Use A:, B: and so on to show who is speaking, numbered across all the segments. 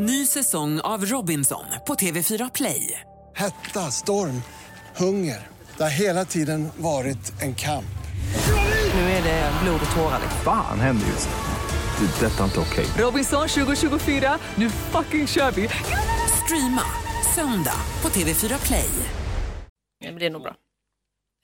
A: Ny säsong av Robinson på TV4 Play.
B: Hetta, storm, hunger. Det har hela tiden varit en kamp.
A: Nu är det blod och tårar.
C: Fan händer just nu. Det. Detta är inte okej.
A: Robinson 2024, nu fucking kör vi! Streama söndag på TV4 Play.
D: Ja, men det är nog bra.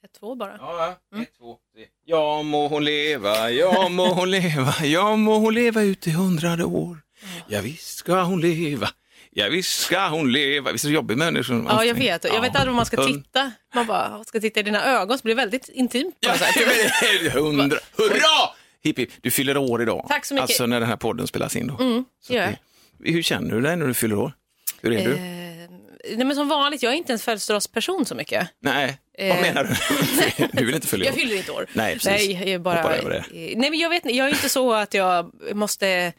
D: Ett, två bara.
E: Ja, ett, två, tre. Ja må hon leva, ja må hon leva, ja må hon leva ut i hundrade år. Ja visst ska hon leva, ja visst ska hon leva. Visst är det jobbigt med människor?
D: Ja, jag vet. Jag vet aldrig om man ska titta. Man bara ska titta i dina ögon så blir det väldigt intimt.
E: Ja, hundra, hurra! Hipp, hipp. Du fyller år idag.
D: Tack så mycket.
E: Alltså när den här podden spelas in då.
D: Mm,
E: Så
D: jag.
E: det- Hur känner du dig när du fyller år? Hur är du?
D: Eh, nej, men som vanligt, jag är inte en födelsedagsperson så mycket.
E: Nej, vad
D: eh,
E: menar du? du vill inte fylla
D: Jag
E: år?
D: fyller inte år.
E: Nej, precis.
D: Nej, jag är bara,
E: Hoppar över det.
D: eh, nej men jag, vet, inte, jag är inte så att jag måste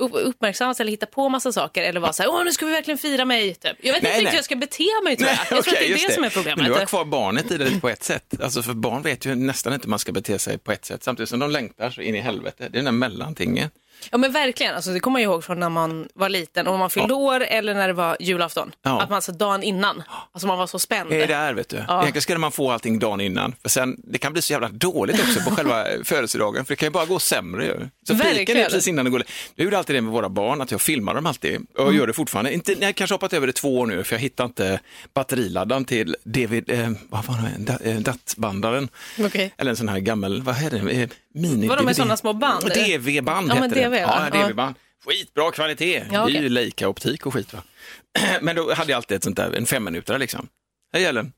D: uppmärksammas eller hitta på massa saker eller vara så här, åh nu ska vi verkligen fira mig. Typ. Jag vet
E: Nej,
D: inte
E: nej.
D: hur jag ska bete mig tror jag.
E: Nej,
D: Jag tror att det är
E: just
D: det, som är
E: Men
D: problemet.
E: du har kvar barnet i det på ett sätt. Alltså för barn vet ju nästan inte hur man ska bete sig på ett sätt samtidigt som de längtar så in i helvete. Det är den där mellantingen.
D: Ja men verkligen, alltså, det kommer jag ihåg från när man var liten och man fyllde år eller när det var julafton.
E: Ja.
D: Att man alltså dagen innan, alltså man var så spänd.
E: Det är där vet du. Egentligen skulle man få allting dagen innan. För sen, det kan bli så jävla dåligt också på själva födelsedagen för det kan ju bara gå sämre ju. Så fiken är precis innan det går. Jag gjorde alltid det med våra barn, att jag filmar dem alltid och
D: Mm.
E: gör det fortfarande. Inte, jag har kanske hoppat över det två år nu för jag hittar inte batteriladdaren till DVD, eh, vad var det, Da- eh, DAT-bandaren.
D: Okej.
E: Eller en sån här gammal, vad heter det, eh, mini
D: Vadå, med
E: DVD?
D: såna små band?
E: DV-band
D: Ja,
E: heter
D: DV,
E: det.
D: va?
E: Ja. DV-band. Skitbra kvalitet.
D: Ja,
E: Det är ju. Leica-optik och skit va. Men då hade jag alltid ett sånt där, en femminutare liksom. Hej Ellen,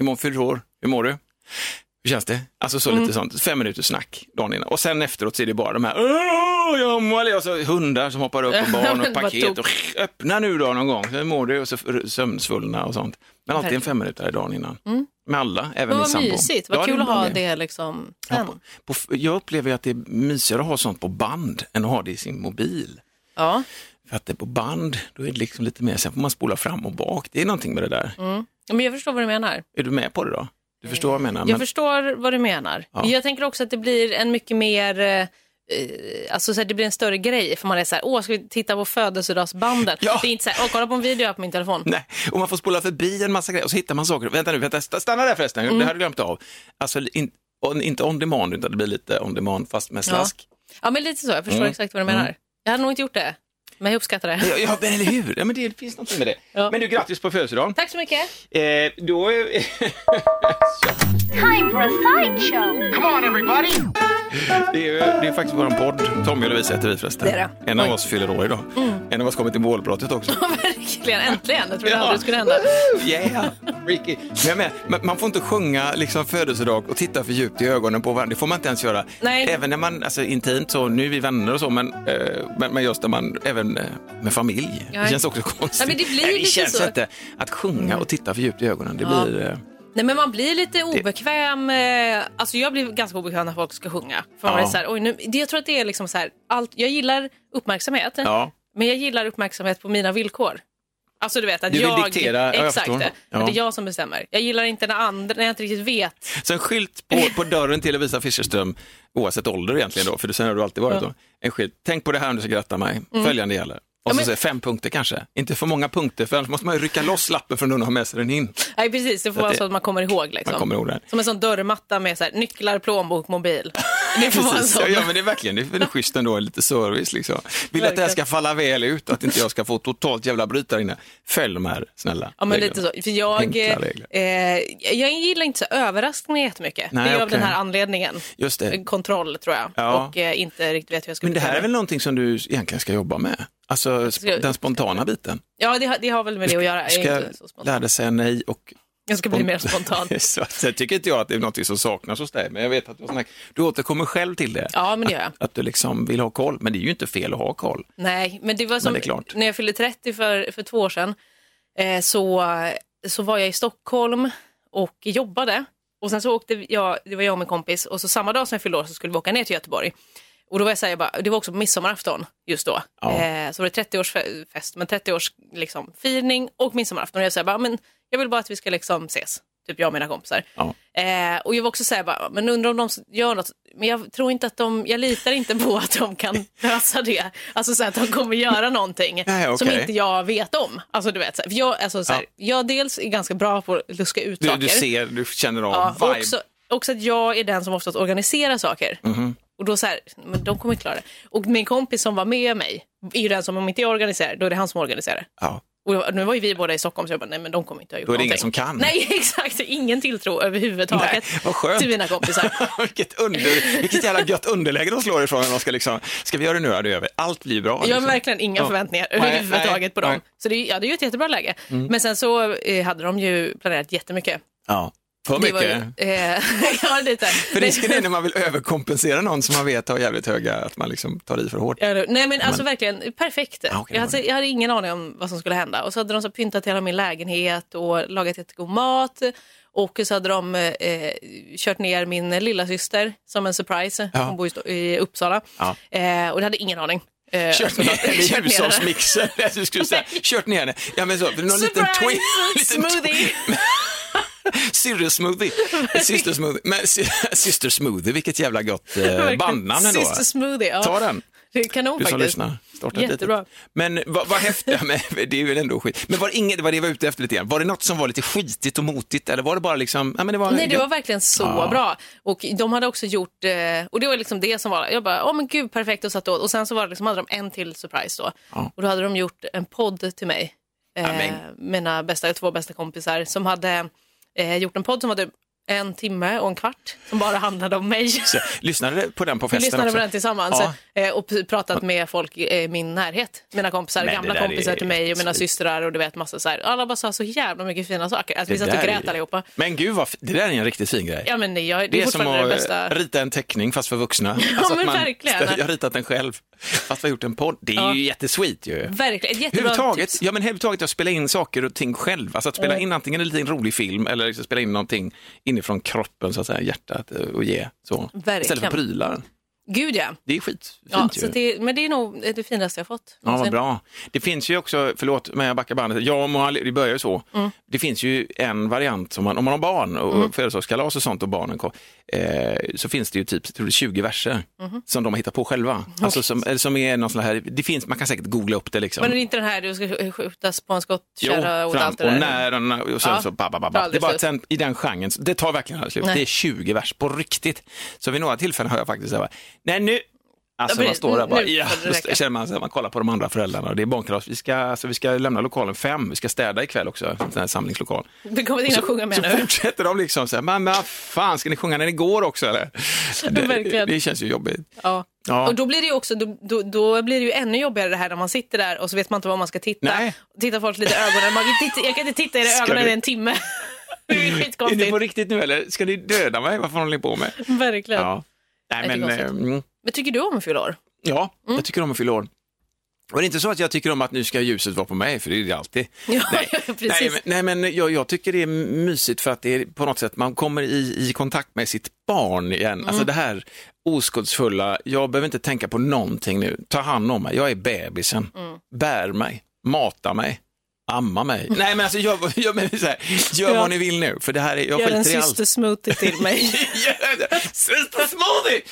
E: imorgon fyller du år, hur mår du? Hur känns det? Alltså så
D: Mm.
E: lite sånt, fem minuters snack dagen innan. Och sen efteråt så är det bara de här, "Åh, jag mår, och så hundar som hoppar upp och barn och
D: vad
E: paket. Och, öppna nu då någon gång, hur mår du? Och så sömnsvullna och sånt. Men alltid en.
D: Mm.
E: femminutare dagen innan. Med alla, även min
D: vad
E: sambo.
D: mysigt, vad kul att ha
E: det.
D: liksom
E: Ja,
D: sen.
E: på, på, jag upplever att det är mysigare att ha sånt på band än att ha det i sin mobil.
D: Ja.
E: För att det är på band, då är det liksom lite mer, sen får man spola fram och bak. Det är någonting med det där.
D: Mm. Men jag förstår vad du menar.
E: Är du med på det då? Du förstår vad jag menar?
D: Jag
E: Men,
D: förstår vad du menar.
E: Ja.
D: Jag tänker också att det blir en mycket mer, eh, eh, alltså så här, det blir en större grej. För man är så här, åh ska vi titta på födelsedagsbanden?
E: Ja.
D: Det är inte så här, åh kolla på en video på min telefon.
E: nej, och man får spola förbi en massa grejer och så hittar man saker. Vänta nu, vänta, st- stanna där förresten,
D: Mm.
E: det hade jag glömt av. Alltså in, on, inte on demand, utan det blir lite on demand fast med slask.
D: Ja men lite så, jag förstår
E: Mm.
D: exakt vad du menar. Jag hade nog inte gjort det, men jag uppskattar det.
E: Ja, ja men eller hur? Ja, men det finns något med det.
D: Ja.
E: Men du, grattis på födelsedagen.
D: Tack så mycket.
E: Eh, då,
F: Time for a sideshow.
G: Come on, everybody!
E: Det är, ju- det är faktiskt vår podd. Tommy och Lovisa heter vi förresten.
D: Det är det.
E: En av
D: Oj. Mm.
E: oss fyller år idag. En av oss kommer till målbrottet också.
D: Verkligen, äntligen. Jag trodde
E: Ja.
D: aldrig det skulle hända.
E: Yeah, freaky. Men man- man får inte sjunga liksom födelsedag och titta för djupt i ögonen på varandra. Det får man inte ens göra.
D: Nej.
E: Även när man, alltså intimt så, nu är vi vänner och så, men, eh, men, men just när man, även med familj.
D: Ja.
E: Det känns också konstigt.
D: Ja, men det blir
E: Nej,
D: lite
E: känns
D: så.
E: inte. Att sjunga och titta för djupt i ögonen, det
D: Ja.
E: blir... Eh,
D: Nej men man blir lite obekväm. eh, Alltså jag blir ganska obekväm när folk ska sjunga. För man
E: Ja.
D: är så här, oj, nu, det, jag tror att det är liksom så här, allt, jag gillar uppmärksamhet. Men jag gillar uppmärksamhet på mina villkor. Alltså du vet att
E: Du vill
D: jag...
E: diktera, ja,
D: exakt,
E: förstår.
D: det.
E: Ja.
D: det är jag som bestämmer. Jag gillar inte när andra, när jag inte riktigt vet.
E: Så en skylt på, på dörren till Lovisa Fischerström, oavsett ålder egentligen då, för sen har du alltid varit
D: Ja.
E: då. En skylt, tänk på det här om du ska gratta mig, följande gäller. Och
D: Ja,
E: så
D: men-
E: fem punkter kanske, inte för många punkter för annars måste man ju rycka loss lappen från den och ha med sig den in.
D: Nej precis, det får
E: att
D: vara
E: det-
D: så att man kommer ihåg. Liksom.
E: Man kommer ihåg det.
D: Som en sån dörrmatta med så här, nycklar, plånbok, mobil. Det får vara en sån.
E: Ja, ja, men det är verkligen det är väl schysst ändå, lite service liksom. Vill att det här ska falla väl ut att inte jag ska få totalt jävla bryta inne. Följ de här snälla
D: Ja, men
E: reglerna.
D: lite så. För jag,
E: regler.
D: eh, jag gillar inte så överraskningar jättemycket.
E: Nej,
D: det är av
E: okej.
D: den här anledningen.
E: Just det.
D: Kontroll tror jag.
E: Ja.
D: Och eh, inte riktigt vet hur jag ska
E: Men det här är väl någonting som du egentligen ska jobba med? Alltså sp- den spontana biten.
D: Ja, det har, det har väl med det att göra. Jag
E: ska
D: spontan.
E: lära dig säga nej och
D: Jag ska bli mer spontan.
E: sen tycker inte jag att det är något som saknas hos dig, men jag vet att du, snack... du återkommer själv till det.
D: Ja, men det gör jag.
E: Att, att du liksom vill ha koll, men det är ju inte fel att ha koll.
D: Nej, men det var som
E: det är klart.
D: när jag fyllde 30 för, för två år sedan. Eh, så, så var jag i Stockholm och jobbade. Och sen så åkte jag, det var jag och min kompis, och så samma dag som jag fyllde år så skulle vi åka ner till Göteborg. Och då var jag så här, jag bara, det var också midsommarafton just då.
E: Ja.
D: Eh, så var det 30-årsfest, men 30-års liksom, firning och midsommarafton. Och jag sa bara, men jag vill bara att vi ska liksom ses. typ jag och mina kompisar.
E: Ja.
D: Eh, och jag var också såhär, bara, men undrar om de gör något, men jag tror inte att de, jag litar inte på att de kan lösa det. Alltså så att de kommer göra någonting
E: Nej,
D: som
E: okej.
D: inte jag vet om. Alltså du vet, så för jag, alltså, så här, jag dels är ganska bra på att luska ut
E: Du,
D: saker.
E: du ser, du känner av
D: Ja,
E: vibe.
D: också, också att jag är den som oftast organiserar saker.
E: Mhm.
D: Och då så här, men de kommer inte klara det. Och min kompis som var med mig är ju den som, om inte jag organiserar, då är det han som organiserar.
E: Ja.
D: Och nu var ju vi båda i Stockholm så jag bara, nej men de kommer inte ha gjort
E: Då är det ingen
D: någonting.
E: som kan.
D: Nej exakt, ingen tilltro överhuvudtaget
E: Nej, vad skönt.
D: till mina kompisar.
E: vilket, under, vilket jävla gött underläge de slår ifrån när de ska liksom, ska vi göra det nu? Ja, det vi. Allt blir bra.
D: Jag har
E: liksom.
D: verkligen inga
E: Ja.
D: förväntningar
E: Nej,
D: överhuvudtaget
E: nej,
D: på dem.
E: Mm.
D: Så det, är- ja, det är ju ett jättebra läge. Men sen så eh, hade de ju planerat jättemycket.
E: Ja. För mycket.
D: ju, eh, ja, lite.
E: För risken är när man vill överkompensera någon som man vet har jävligt höga, att man liksom tar i för hårt.
D: Ja, Nej men alltså verkligen perfekt.
E: Ja, okej,
D: jag, hade, jag hade ingen aning om vad som skulle hända. Och så hade de så pyntat hela min lägenhet och lagat jättegod mat. Och så hade de eh, kört ner min lilla syster som en surprise.
E: Ja.
D: Hon bor i, Uppsala.
E: Ja.
D: Eh, och det hade ingen aning. Eh,
E: Kört ner henne. hushållsmixen. Du skulle säga, kört ner henne. Ja men så, någon liten
D: Surprise!
E: twist. liten
D: Smoothie!
E: Syrresmoothie. Syster smoothie. Men sy- syster smoothie, vilket jävla gott eh, bandnamn ändå.
D: Syster smoothie. Ja.
E: Ta den.
D: Det är kanon
E: Du som
D: faktiskt.
E: lyssnar, starta
D: Jättebra.
E: Men vad, vad häftigt, men det är väl ändå skit. Men var det inget, det var det jag var ute efter lite grann. Var det något som var lite skitigt och motigt eller var det bara liksom, ja men det var...
D: Nej, det var verkligen så
E: Ja.
D: bra. Och de hade också gjort, eh, och det var liksom det som var, jag bara, åh men gud perfekt och satt åt. Och sen så var det liksom, hade de en till surprise då.
E: Ja.
D: Och då hade de gjort en podd till mig. Eh, mina bästa, två bästa kompisar som hade eh, gjort en podd som hade en timme och en kvart som bara handlade om mig.
E: Så, lyssnade på den på
D: Vi
E: festen
D: lyssnade
E: också?
D: på den tillsammans
E: Ja.
D: eh, och pratat med folk i min närhet. Mina kompisar,
E: Men
D: gamla kompisar
E: är
D: till mig och mina systrar och du vet massa så här. Alla bara sa så jävla mycket fina saker. Alltså, vi satt och grät
E: är-
D: allihopa.
E: Men gud, vad, det där är en riktigt fin grej.
D: Ja, men jag, det,
E: Det
D: är
E: som
D: fortfarande det
E: att
D: bästa.
E: eh, rita en teckning fast för vuxna. Alltså
D: men
E: att man,
D: verkligen.
E: Jag har ritat den själv fast vi har gjort en podd. Det är
D: Ja.
E: ju jättesweet ju.
D: Verkligen, ett jättebra
E: Överhuvudtaget,
D: tips.
E: ja men överhuvudtaget att spela in saker och ting själv. Alltså att spela in antingen en liten rolig film eller liksom spela in någonting inifrån kroppen, så att säga, hjärtat eh, och ge så.
D: Verkligen.
E: Istället för prylar.
D: Gud ja.
E: Det är skitfint
D: ja
E: ju.
D: så det, men det är nog det finaste jag fått.
E: Ja, vad bra. Det finns ju också, förlåt men jag backar bandet, ja, man, det börjar ju så.
D: Mm.
E: Det finns ju en variant, som man, om man har barn och mm. födelsedagskalas och sånt och barnen kom, eh, så finns det ju typ tror det är 20 verser
D: Mhm.
E: som de har hittat på själva. Alltså som, som är någon sån här, det finns, man kan säkert googla upp det liksom.
D: Men är det inte den här du ska skjutas på en skottkärra och allt det
E: och
D: där?
E: när den, och sen
D: Ja.
E: så ba, ba, ba, ba. Det är bara att sen, i den genren, det tar verkligen aldrig slut.
D: Nej.
E: Det är 20 vers på riktigt. Så vid några tillfällen har jag faktiskt så här, nej nu, Alltså man står där bara,
D: Nu
E: ja, då känner man man kollar på de andra föräldrarna och det är barnkalas, vi ska, alltså, vi ska lämna lokalen fem, vi ska städa ikväll också, en sån här samlingslokal.
D: Det kommer in och sjunga med
E: så
D: nu.
E: fortsätter de liksom så här, men vad fan, ska ni sjunga när det går också eller? Det, det känns ju jobbigt.
D: Ja.
E: Ja.
D: Och då blir det ju också, då, då, då blir det ju ännu jobbigare det här när man sitter där och så vet man inte var man ska titta.
E: Nej.
D: Tittar folk lite i ögonen, man, titta, jag kan inte titta i ögonen i en timme. det är
E: Är ni på riktigt nu eller? Ska ni döda mig? Vad håller ni på med?
D: Verkligen.
E: Ja. Nej, men,
D: konstigt.
E: eh, mm.
D: Men tycker du om att fylla år?
E: Ja, jag tycker om att fylla år. Och det är inte så att jag tycker om att nu ska ljuset vara på mig, för det är det alltid.
D: Ja,
E: nej,
D: precis.
E: nej, men, nej, men jag, jag tycker det är mysigt för att det är på något sätt, man kommer i, i kontakt med sitt barn igen.
D: Mm.
E: Alltså det här oskuldsfulla, jag behöver inte tänka på någonting nu. Ta hand om mig, jag är bebisen.
D: Mm.
E: Bär mig, mata mig, amma mig. Nej men alltså gör, gör, men, så här, gör
D: Ja.
E: vad ni vill nu, för det här är, jag
D: Gör en
E: skiter i allt.
D: systersmoothie till mig.
E: Syster smoothie!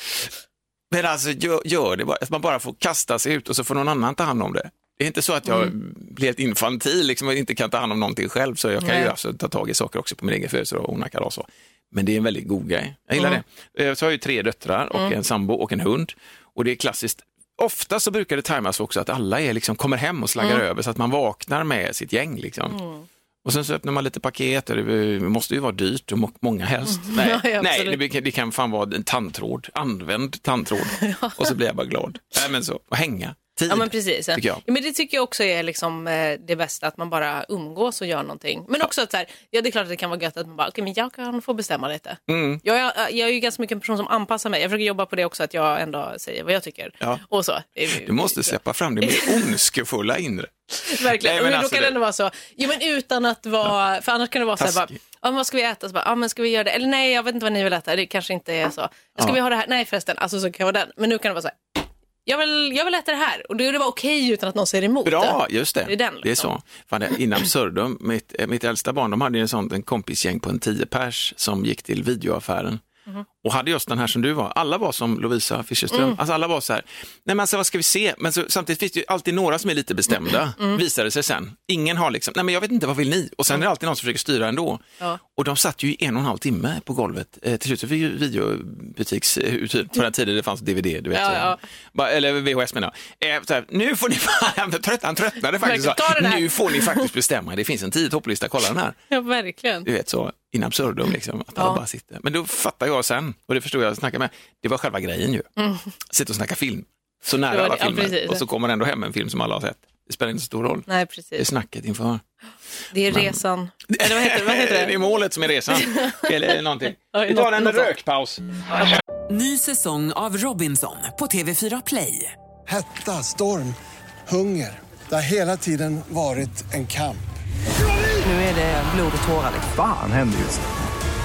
E: Men alltså gör, gör det bara, att man bara får kasta sig ut och så får någon annan ta hand om det. Det är inte så att jag
D: Mm.
E: blir helt infantil liksom, och inte kan ta hand om någonting själv, så jag kan
D: Nej.
E: ju alltså ta tag i saker också på min egen födelsedag och ordna kalas. och så. Men det är en väldigt god grej. Jag gillar
D: Mm.
E: det. Eh, Så har jag ju tre döttrar och en sambo och en hund. Och det är klassiskt. Ofta så brukar det tajmas också att alla är liksom, kommer hem och slaggar
D: Mm.
E: över så att man vaknar med sitt gäng. Liksom. Och sen så öppnar man lite paket, och det måste ju vara dyrt och må- många helst. Nej,
D: Ja, ja,
E: nej det, kan- det kan fan vara en tandtråd, använd tandtråd. Och så blir jag bara glad. Nej men så, och hänga, tid,
D: Ja men precis.
E: jag.
D: Ja, men det tycker jag också är liksom, eh, det bästa, att man bara umgås och gör någonting. Men också att så här, ja det är klart att det kan vara gött att man bara, okej men jag kan få bestämma lite.
E: Mm.
D: Jag, är, jag är ju ganska mycket en person som anpassar mig. Jag försöker jobba på det också, att jag ändå säger vad jag tycker.
E: Ja.
D: Och så. Är-
E: Du måste släppa fram det mer ondskefulla inre.
D: Verkligen.
E: Nej, men
D: men
E: alltså
D: då kan
E: det-
D: ändå vara så, jo men utan att vara, för annars kan det vara så här bara,
E: Taskig.
D: ja, men vad ska vi äta? Så bara, ja men ska vi göra det? Eller nej, jag vet inte vad ni vill äta, det kanske inte är så. Ska
E: Ja.
D: vi ha det här? Nej förresten, alltså så kan det vara den. Men nu kan det vara så här, jag vill, jag vill äta det här. Och det var okej utan att någon säger emot.
E: Bra,
D: det.
E: just det.
D: Det är den,
E: Det är
D: liksom.
E: så. Fan, in absurdum, mitt, eh, mitt äldsta barn, de hade en sån en kompisgäng på en tio pers som gick till videoaffären.
D: Mhm.
E: Och hade just den här som du var, alla var som Lovisa Fischerström,
D: Mm.
E: alltså alla var så här, nej men alltså vad ska vi se, men så, samtidigt finns det ju alltid några som är lite bestämda,
D: Mm.
E: visade det sig sen. Ingen har liksom, nej men jag vet inte, vad vill ni? Och sen är det alltid någon som försöker styra ändå.
D: Ja.
E: Och de satt ju i en och en halv timme på golvet, eh, till slut fick ju videobutiksuthyrd, på den tiden det fanns DVD, du vet.
D: Ja, ja.
E: Eller VHS menar jag. Eh, här, nu får ni, han trött- han tröttnade faktiskt, så, nu får ni faktiskt bestämma, det finns en tio topplista, kolla den här.
D: Ja, verkligen.
E: Du vet så, in absurdum liksom, att alla bara sitter. Men då fattar jag sen, och det förstod jag, snacka med, det var själva grejen ju. Sitta och snacka film, så
D: Mm. Det
E: nära alla
D: det, ja,
E: filmer,
D: precis.
E: och så kommer ändå hem en film som alla har sett. Det spelar inte så stor roll.
D: Nej,
E: Det är
D: precis.
E: snacket inför.
D: Det är resan. Eller vad heter det? Vad heter
E: det är
D: det?
E: målet som är resan. Eller någonting.
D: Ja,
E: Vi tar en rökpaus.
A: Ny säsong av Robinson på TV4 Play.
B: Hetta, storm, hunger. Det har hela tiden varit en kamp.
A: Nu är det blod och tårar. liksom.
C: Fan händer just nu.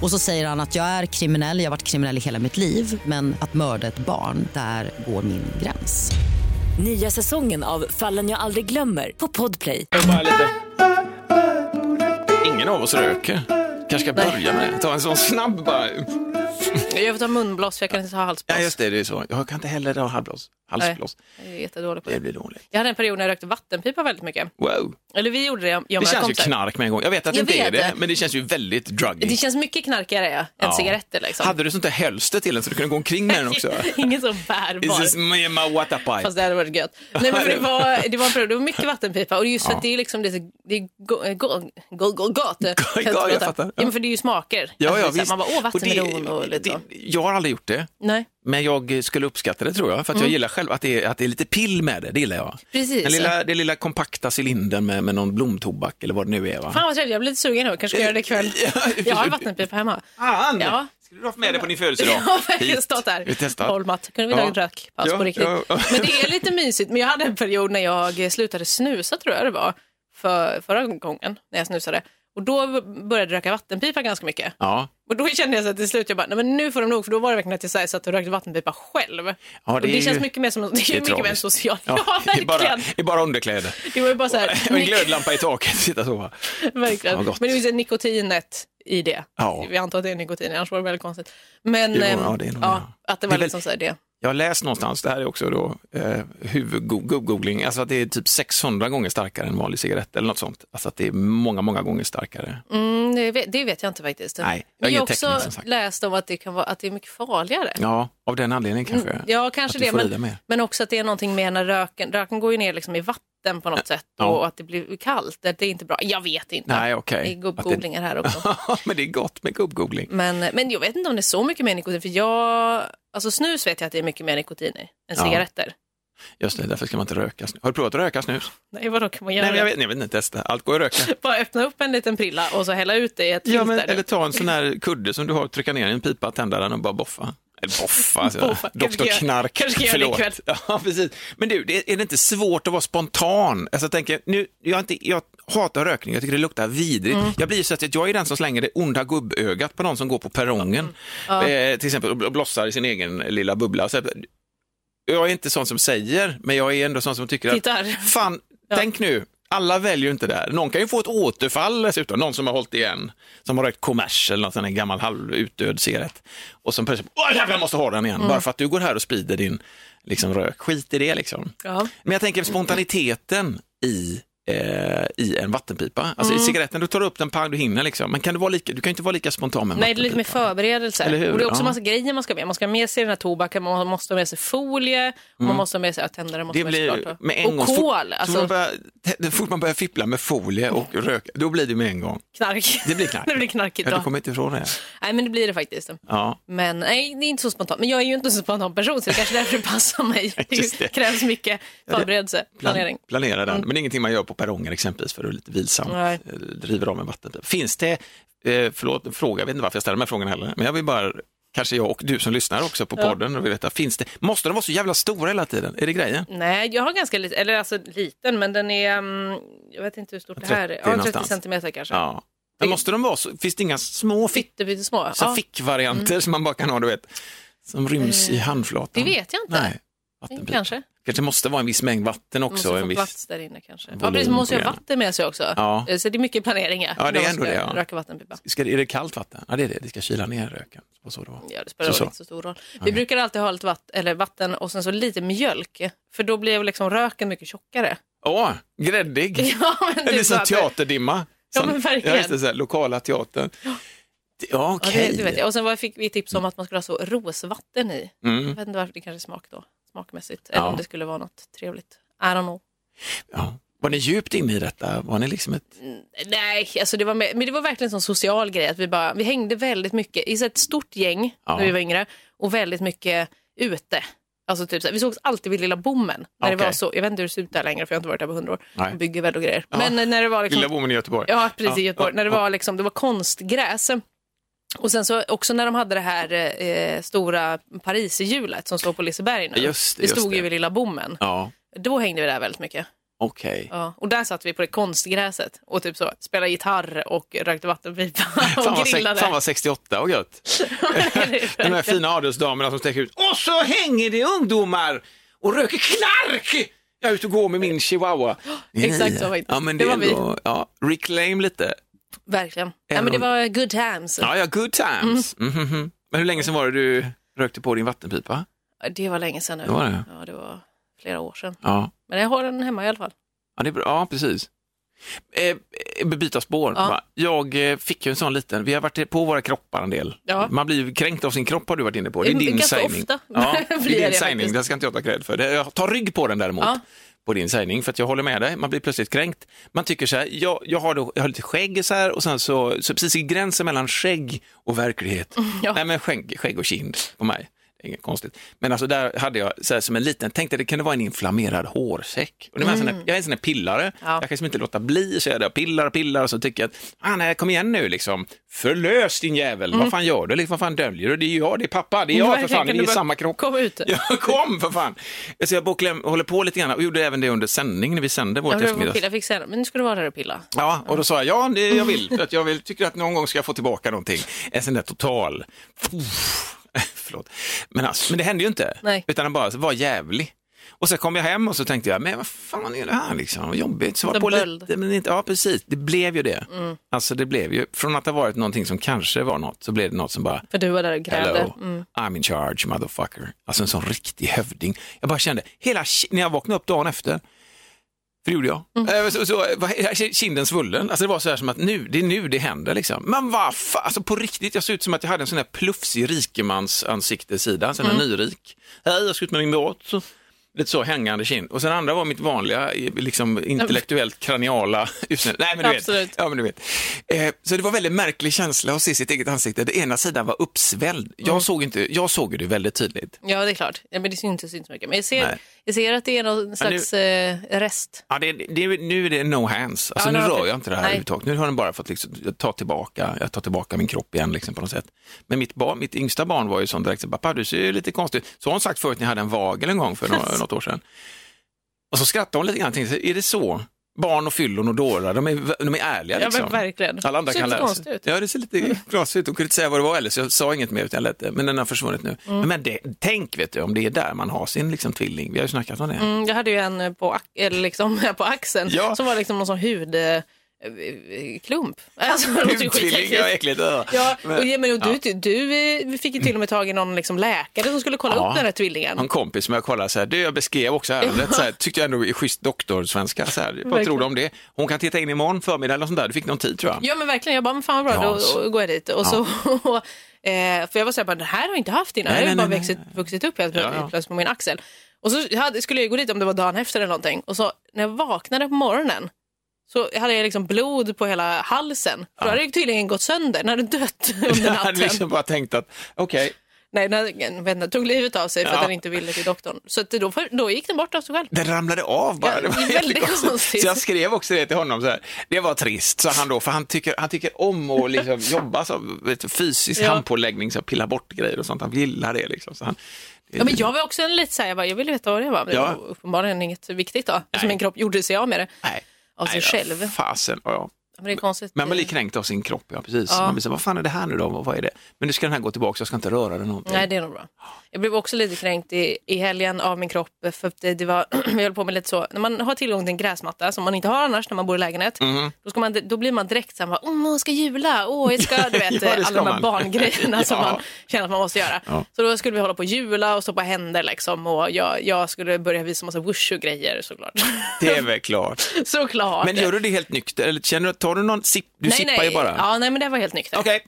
H: Och så säger han att jag är kriminell, jag har varit kriminell i hela mitt liv men att mörda ett barn, där går min gräns.
G: Nya säsongen av Fallen jag aldrig glömmer på Podplay.
E: Ingen av oss röker. Kanske ska börja med det. Ta en sån snabb bara.
D: Jag får ta munblås för jag kan inte ha halsblås.
E: Ja, just det, det är så. Jag kan inte heller ha halsblås. halsblås.
D: Jag är jättedålig på
E: Det
D: det.
E: blir dåligt.
D: Jag hade en period när jag rökte vattenpipa väldigt mycket.
E: Wow.
D: Eller vi gjorde det, jag
E: Det känns ju knark med en gång. Jag vet att det
D: Jag
E: inte är det,
D: det.
E: men det känns ju väldigt druggy.
D: Det känns mycket knarkigare ja, än
E: Ja.
D: cigaretter liksom.
E: Hade du sånt där hölster till den så du kunde gå omkring med den också?
D: Ingen som
E: Is
D: bärbar.
E: this my, my water pipe?
D: Fast det hade varit gött. Nej, men det, var, det var en period, det var mycket vattenpipa och just för att det är liksom det, är det är go, go, go, go, gott.
E: Go- go, jag fattar.
D: Ja, men för det är ju smaker.
E: Ja,
D: Alltså,
E: ja,
D: det är så här,
E: visst.
D: Man bara, åh, vattenmelon och lite
E: det, Jag har aldrig gjort det,
D: Nej,
E: men jag skulle uppskatta det tror jag. För att jag gillar själv att det, är, att det är lite pill med det, det gillar jag.
D: Mm. precis.
E: Den lilla, den lilla kompakta cylindern med, med någon blomtobak eller vad det nu är. Va?
D: Fan vad trevligt, jag blir lite sugen nu. Kanske ska göra det ikväll. Jag har en vattenpipa hemma.
E: Fan!
D: Ja.
E: Skulle du ha med det på din födelsedag?
D: Har verkligen stått där.
E: Vi testar.
D: Håll matt. Kunde vi
E: Ja.
D: ta en rökpaus
E: Ja,
D: på riktigt.
E: ja, ja.
D: Men det är lite mysigt. Men jag hade en period när jag slutade snusa tror jag det var. För, förra gången när jag snusade. Och då började jag röka vattenpipa ganska mycket.
E: Ja,
D: Och då kände jag så att till slut, jag bara, nej men nu får de nog, för då var det verkligen att jag så satt och rökte vattenpipa själv.
E: Ja, det
D: det känns
E: ju-
D: mycket mer som, det är,
E: det är
D: mycket mer
E: tragiskt.
D: socialt. Ja,
E: ja. det, är bara,
D: verkligen.
E: det är bara underkläder.
D: Det var ju bara så här,
E: Och en glödlampa i taket, sitta så.
D: verkligen. Men det finns nikotinet i det.
E: Ja.
D: Vi antar att det är nikotin, annars var det väldigt konstigt. Men
E: Jo,
D: ehm,
E: ja, det är nog
D: ja,
E: det.
D: att det
E: Det
D: var
E: väl-
D: liksom så här det.
E: Jag har läst någonstans, det här är också då eh, huvudgoogling, alltså att det är typ 600 gånger starkare än vanlig cigarett eller något sånt. Alltså att det är många, många gånger starkare.
D: Mm, det, vet, det vet jag inte faktiskt.
E: Nej, jag
D: Men jag har också
E: sagt.
D: läst om att det, kan vara, att det är mycket farligare.
E: Ja, av den anledningen kanske.
D: Mm, Ja, kanske det. Men, men också att det är någonting med när röken, röken går ju ner liksom i vatten på något sätt
E: Ja.
D: och att det blir kallt. Det är inte bra. Jag vet inte.
E: Nej, okej.
D: Det är gubbgooglingar här också.
E: men det är gott med gubbgoogling.
D: Men, men jag vet inte om det är så mycket mer nikotin. För jag, alltså snus vet jag att det är mycket mer nikotin i än
E: Ja.
D: cigaretter.
E: Just det, därför ska man inte röka snus. Har du provat att röka snus?
D: Nej, vadå kan man göra?
E: Nej, jag vet, jag vet inte, testa. Allt går att röka.
D: Bara öppna upp en liten prilla och så hälla ut det i ett
E: Ja,
D: filter.
E: men, eller ta en sån här kudde som du har, trycka ner i en pipa, tända den och bara boffa. Eller boffa, alltså.
D: Boffa.
E: Doktor
D: jag-
E: Knark.
D: kanske jag göra det.
E: Ja, precis. Men du, det- är det inte svårt att vara spontan? Alltså, jag, tänker, nu, jag, inte, jag hatar rökning, jag tycker det luktar vidrigt.
D: Mm.
E: Jag blir så att jag är den som slänger det onda gubbögat på någon som går på perrongen. Eh, till exempel och blossar i sin egen lilla bubbla. Så, jag är inte sån som säger, men jag är ändå sån som tycker
D: Tittar.
E: att, fan, tänk nu, alla väljer ju inte det här. Någon kan ju få ett återfall dessutom, någon som har hållit igen, som har rökt kommers eller någon sån här gammal halvutdöd cigarett. Och som plötsligt, åh jävlar, jag måste ha den igen, bara för att du går här och sprider din liksom, rök. Skit i det liksom.
D: Ja.
E: Men jag tänker spontaniteten i eh, i en vattenpipa. Alltså i cigaretten, du tar upp den, pang, du hinner liksom. Men kan du vara lika, du kan inte vara lika spontan med en
D: Nej, det är lite mer förberedelse. Och det är också
E: Ja.
D: massa grejer man ska med. Man ska ha med sig den här tobaken, man måste ha med sig folie, och man måste ha med sig ja, tändare. Måste
E: Mm. Det blir med en
D: och
E: gång,
D: kol,
E: så
D: alltså
E: man börjar, det- fort man börjar fippla med folie och rök, då blir det med en gång.
D: knark.
E: Det blir knark.
D: det blir knarkigt
E: Ja, du kommer inte ifrån det.
D: Nej, men det blir det faktiskt.
E: Ja.
D: Men nej, det är inte så spontant. Men jag är ju inte en så spontan person, så det kanske är därför det passar mig.
E: Det.
D: Det krävs mycket förberedelse, planering.
E: Plan, planera den, men det är ingenting man gör på perronger exempelvis för att lite vilsamt
D: Nej.
E: eh, driver av en vattenpipa. Finns det, eh, förlåt, fråga, jag vet inte varför jag ställer de här frågorna heller, men jag vill bara, kanske jag och du som lyssnar också på podden och vill veta, finns det, måste de vara så jävla stora hela tiden? Är det grejen?
D: Nej, jag har ganska liten, eller alltså liten, men den är, mm, jag vet inte hur stort det här är.
E: 30
D: Ja, 30
E: någonstans.
D: centimeter kanske.
E: Ja. Men måste de vara så, finns det inga små så
D: Ja, Mm.
E: fickvarianter som man bara kan ha, du vet, som ryms i handflatan?
D: det vet jag inte.
E: Nej, vattenpipa.
D: Kanske.
E: Kanske måste vara en viss mängd vatten
D: Man måste
E: också.
D: få
E: En viss...
D: plats där inne kanske. Ja, precis, man måste ju ha vatten med sig också.
E: Ja.
D: Så det är mycket planering ja,
E: Ja, det är ändå det, ja.
D: Röka vattenpipa.
E: Ska, är det kallt vatten? Ja, det är det. Det ska kyla ner röken. Och så var.
D: Ja, det spelar
E: Så,
D: inte så stor roll. Vi brukar alltid ha lite vatten, eller vatten och sen så lite mjölk. För då blir liksom röken mycket tjockare.
E: Åh, gräddig!
D: Ja, men
E: Det är som teaterdimma.
D: Ja, men verkligen.
E: Ja, det, så här, lokala teatern. Ja,
D: Ja,
E: okej.
D: vet jag. Och sen fick vi tips om att man skulle ha så rosvatten i.
E: Mm.
D: Jag vet inte varför, det kanske smak då, smakmässigt. Eller
E: Ja.
D: om det skulle vara något trevligt. I don't know.
E: Ja. Var ni djupt inne i detta? Var ni liksom ett...
D: Nej, alltså det var, med, men det var verkligen en social grej. Att vi, bara, vi hängde väldigt mycket i ett stort gäng
E: Ja.
D: när vi var yngre och väldigt mycket ute. Alltså typ så här, vi sågs alltid vid Lilla Bommen. När det
E: Okej.
D: var så, jag vet inte hur det ser ut där längre för jag har inte varit där på hundra år.
E: Nej.
D: Bygger väl och grejer.
E: Ja.
D: Men när det var liksom,
E: Lilla bommen i Göteborg?
D: Ja, precis i
E: Ja,
D: Göteborg.
E: ja,
D: när det
E: ja.
D: var, liksom, det var konstgräs. Och sen så också när de hade det här eh, stora Pariserhjulet som står på Liseberg nu.
E: Just det,
D: det
E: just
D: stod
E: det.
D: ju vid Lilla Bommen.
E: Ja,
D: Då hängde vi där väldigt mycket.
E: okej.
D: Ja. Och där satt vi på det konstgräset och typ så spelade gitarr och rökte vattenpipa
E: Fan,
D: och
E: vad sex-
D: grillade.
E: fan vad 68 och gött. De här fina adelsdamerna som sträcker ut. Och så hänger det ungdomar och röker knark! Jag är ute och går med min chihuahua.
D: Exakt så faktiskt.
E: Ja, men
D: Det
E: det,
D: var vi.
E: ändå, ja, reclaim lite.
D: Verkligen. Ja, men det var good times.
E: Ja, ja, good times. Mhm, mhm. Men hur länge sedan var det du rökte på din vattenpipa?
D: Det var länge sedan nu.
E: Det var det?
D: Ja, det var flera år sedan.
E: Ja,
D: Men jag har den hemma i alla fall.
E: ja, det är bra. ja precis. Eh, eh, byta spår.
D: Ja.
E: Jag eh, fick ju en sån liten, vi har varit på våra kroppar en del.
D: Ja.
E: Man blir kränkt av sin kropp har du varit inne på. Det är
D: Mm,
E: din
D: ganska
E: sägning.
D: ofta
E: Ja, det är din sägning,
D: faktiskt.
E: det ska inte jag ta cred för. Jag tar rygg på den däremot.
D: Ja.
E: På din sägning, för att jag håller med dig, man blir plötsligt kränkt. Man tycker så här, jag, jag, har, då, jag har lite skägg så här och sen så, så precis i gränsen mellan skägg och verklighet.
D: Ja.
E: Nej men skägg, skägg och kind på mig, inget konstigt. Men alltså där hade jag så här, som en liten, tänkte det kunde vara en inflammerad hårsäck. Och det en sån jag är en sån här pillare,
D: Mm. Ja.
E: jag kan liksom inte låta bli, så jag där pillar och pillar och så tycker jag att, ah, nej kom igen nu liksom, förlös din jävel, vad fan gör du, liksom, vad fan döljer du, det är jag, det är pappa, det är jag för fan, det är i samma kropp.
D: Kom ut.
E: Ja, kom för fan! Så jag bocklar, håller på lite grann och gjorde även det under sändning när vi sände vårt eftermiddags.
D: jag fick säga men nu ska du vara där och pilla.
E: Ja, och då sa jag ja, det jag vill. För att jag vill, tycker att någon gång ska jag få tillbaka någonting. En sån där total... Uff, förlåt. Men, alltså, men det hände ju inte.
D: Nej.
E: Utan den bara var jävlig. Och så kom jag hem och så tänkte jag, men vad fan är det här liksom? Vad jobbigt. Så var på lite, men inte, ja, precis. Det blev ju det.
D: Mm.
E: Alltså det blev ju, från att ha varit någonting som kanske var något, så blev det något som bara,
D: För du var där och grävde.
E: Hello,
D: Mm.
E: I'm in charge motherfucker. Alltså en sån riktig hövding. Jag bara kände, hela, när jag vaknade upp dagen efter, för det gjorde jag,
D: Mm.
E: Eh, så, så var kinden svullen. Alltså det var så här som att nu, det är nu det händer liksom. Men vad fan, alltså på riktigt, jag såg ut som att jag hade en sån här plufsig rikemans ansiktessida, sån här
D: Mm.
E: nyrik. Hej, jag ska ut med min båt. Så, lite så hängande kind. Och sen andra var mitt vanliga, liksom intellektuellt kraniala utseende. Nej men du vet.
D: Absolut.
E: Ja, men du vet. Eh, så det var väldigt märklig känsla att se sitt eget ansikte. Den ena sidan var uppsvälld. Jag,
D: Mm.
E: såg inte, jag såg det väldigt tydligt.
D: Ja, det är klart. Ja, men det syns inte så mycket. Men jag ser,
E: Nej.
D: Jag ser att det är någon slags eh, rest.
E: Ja, det, det, nu är det no hands. Alltså,
D: Ja,
E: nu rör jag inte det här överhuvudtaget. Nu har den bara fått liksom, ta tillbaka, jag tar tillbaka min kropp igen liksom, på något sätt. Men mitt, barn, mitt yngsta barn var ju sån direkt, så, pappa du ser ju lite konstig ut. Så har hon sagt förut när jag hade en vagel en gång för något år sedan. Och så skrattade hon lite grann och tänkte, är det så? Barn och fyllon och dårar, de är, de är ärliga
D: Ja,
E: liksom.
D: men verkligen.
E: Alla andra
D: Ser
E: kan lära sig.
D: ut.
E: Ja, det ser lite konstigt ut. De kunde inte säga vad det var heller, så jag sa inget mer utan jag lät det. Men den har försvunnit nu.
D: Mm.
E: Men det, tänk vet du, om det är där man har sin liksom, tvilling. Vi har ju snackat om det.
D: Mm, jag hade ju en på, ac- eller liksom, på axeln
E: Ja.
D: som var liksom någon sån hud, eh, eh, klump. Alltså,
E: ja, äckligt. Ja.
D: Ja,
E: Men-
D: och, ja, men, och du, du fick ju till och med tag i någon liksom, läkare som skulle kolla
E: Ja.
D: upp den här tvillingen.
E: En kompis som jag kollade så här, du jag beskrev också ärendet, så här, tyckte jag ändå är schysst doktorsvenska. Så här, vad tror du om det? Hon kan titta in imorgon förmiddag eller sånt där, du fick någon tid tror jag.
D: Ja men verkligen, jag bara, men fan vad bra,
E: Ja,
D: då
E: så-
D: går jag dit. Och så, eh, för jag var så här, bara, det här har jag inte haft innan,
E: Nej,
D: det har bara
E: nej,
D: vuxit,
E: nej.
D: vuxit upp helt
E: Ja,
D: plötsligt
E: ja.
D: plötsligt på min axel. Och så hade, skulle jag gå dit om det var dagen efter eller någonting. Och så när jag vaknade på morgonen så hade jag liksom blod på hela halsen. För då hade det tydligen gått sönder, den hade dött under
E: Jag hade
D: natten.
E: liksom bara tänkt att, okej,
D: Nej, den, inte, tog livet av sig för
E: Ja.
D: att den inte ville till doktorn. Så att då, då gick den bort av sig själv.
E: den ramlade av bara.
D: Ja,
E: det var väldigt konstigt.
D: konstigt.
E: Så jag skrev också det till honom, så här, det var trist, sa han då, för han tycker, han tycker om att liksom jobba så, vet, fysisk
D: Ja.
E: handpåläggning, så pilla bort grejer och sånt, han gillar det liksom. Så han, det,
D: Ja, men jag var också en lite så här, jag, bara, jag ville veta vad det var. Men
E: Ja.
D: det var uppenbarligen inget viktigt då. Så min kropp gjorde sig av med det.
E: Nej.
D: Av sig
E: Nej,
D: själv.
E: Fasen, ja, ja.
D: Men det är konstigt.
E: Men man blir kränkt av sin kropp, ja precis.
D: Ja.
E: Man blir så, vad fan är det här nu då, vad vad är det? Men nu ska den här gå tillbaka, jag ska inte röra den någonting.
D: Nej, det är nog bra. Jag blev också lite kränkt i, i helgen av min kropp för att det, det var, vi höll på med lite så, när man har tillgång till en gräsmatta som man inte har annars när man bor i lägenhet,
E: Mhm.
D: då, ska man, då blir man direkt så här, åh, jag ska jula, åh, jag ska, du vet,
E: Ja,
D: alla de här barngrejerna som
E: Ja.
D: man känner att man måste göra.
E: Ja.
D: Så då skulle vi hålla på och jula och stå på händer liksom och jag, jag skulle börja visa massa wushu-grejer såklart.
E: Det är väl klart.
D: såklart.
E: Men gör du det helt nykter, eller känner du, tar du någon sipp, du
D: nej,
E: sippar
D: nej.
E: ju bara?
D: Ja, nej, men det var helt nyktert.
E: Okej,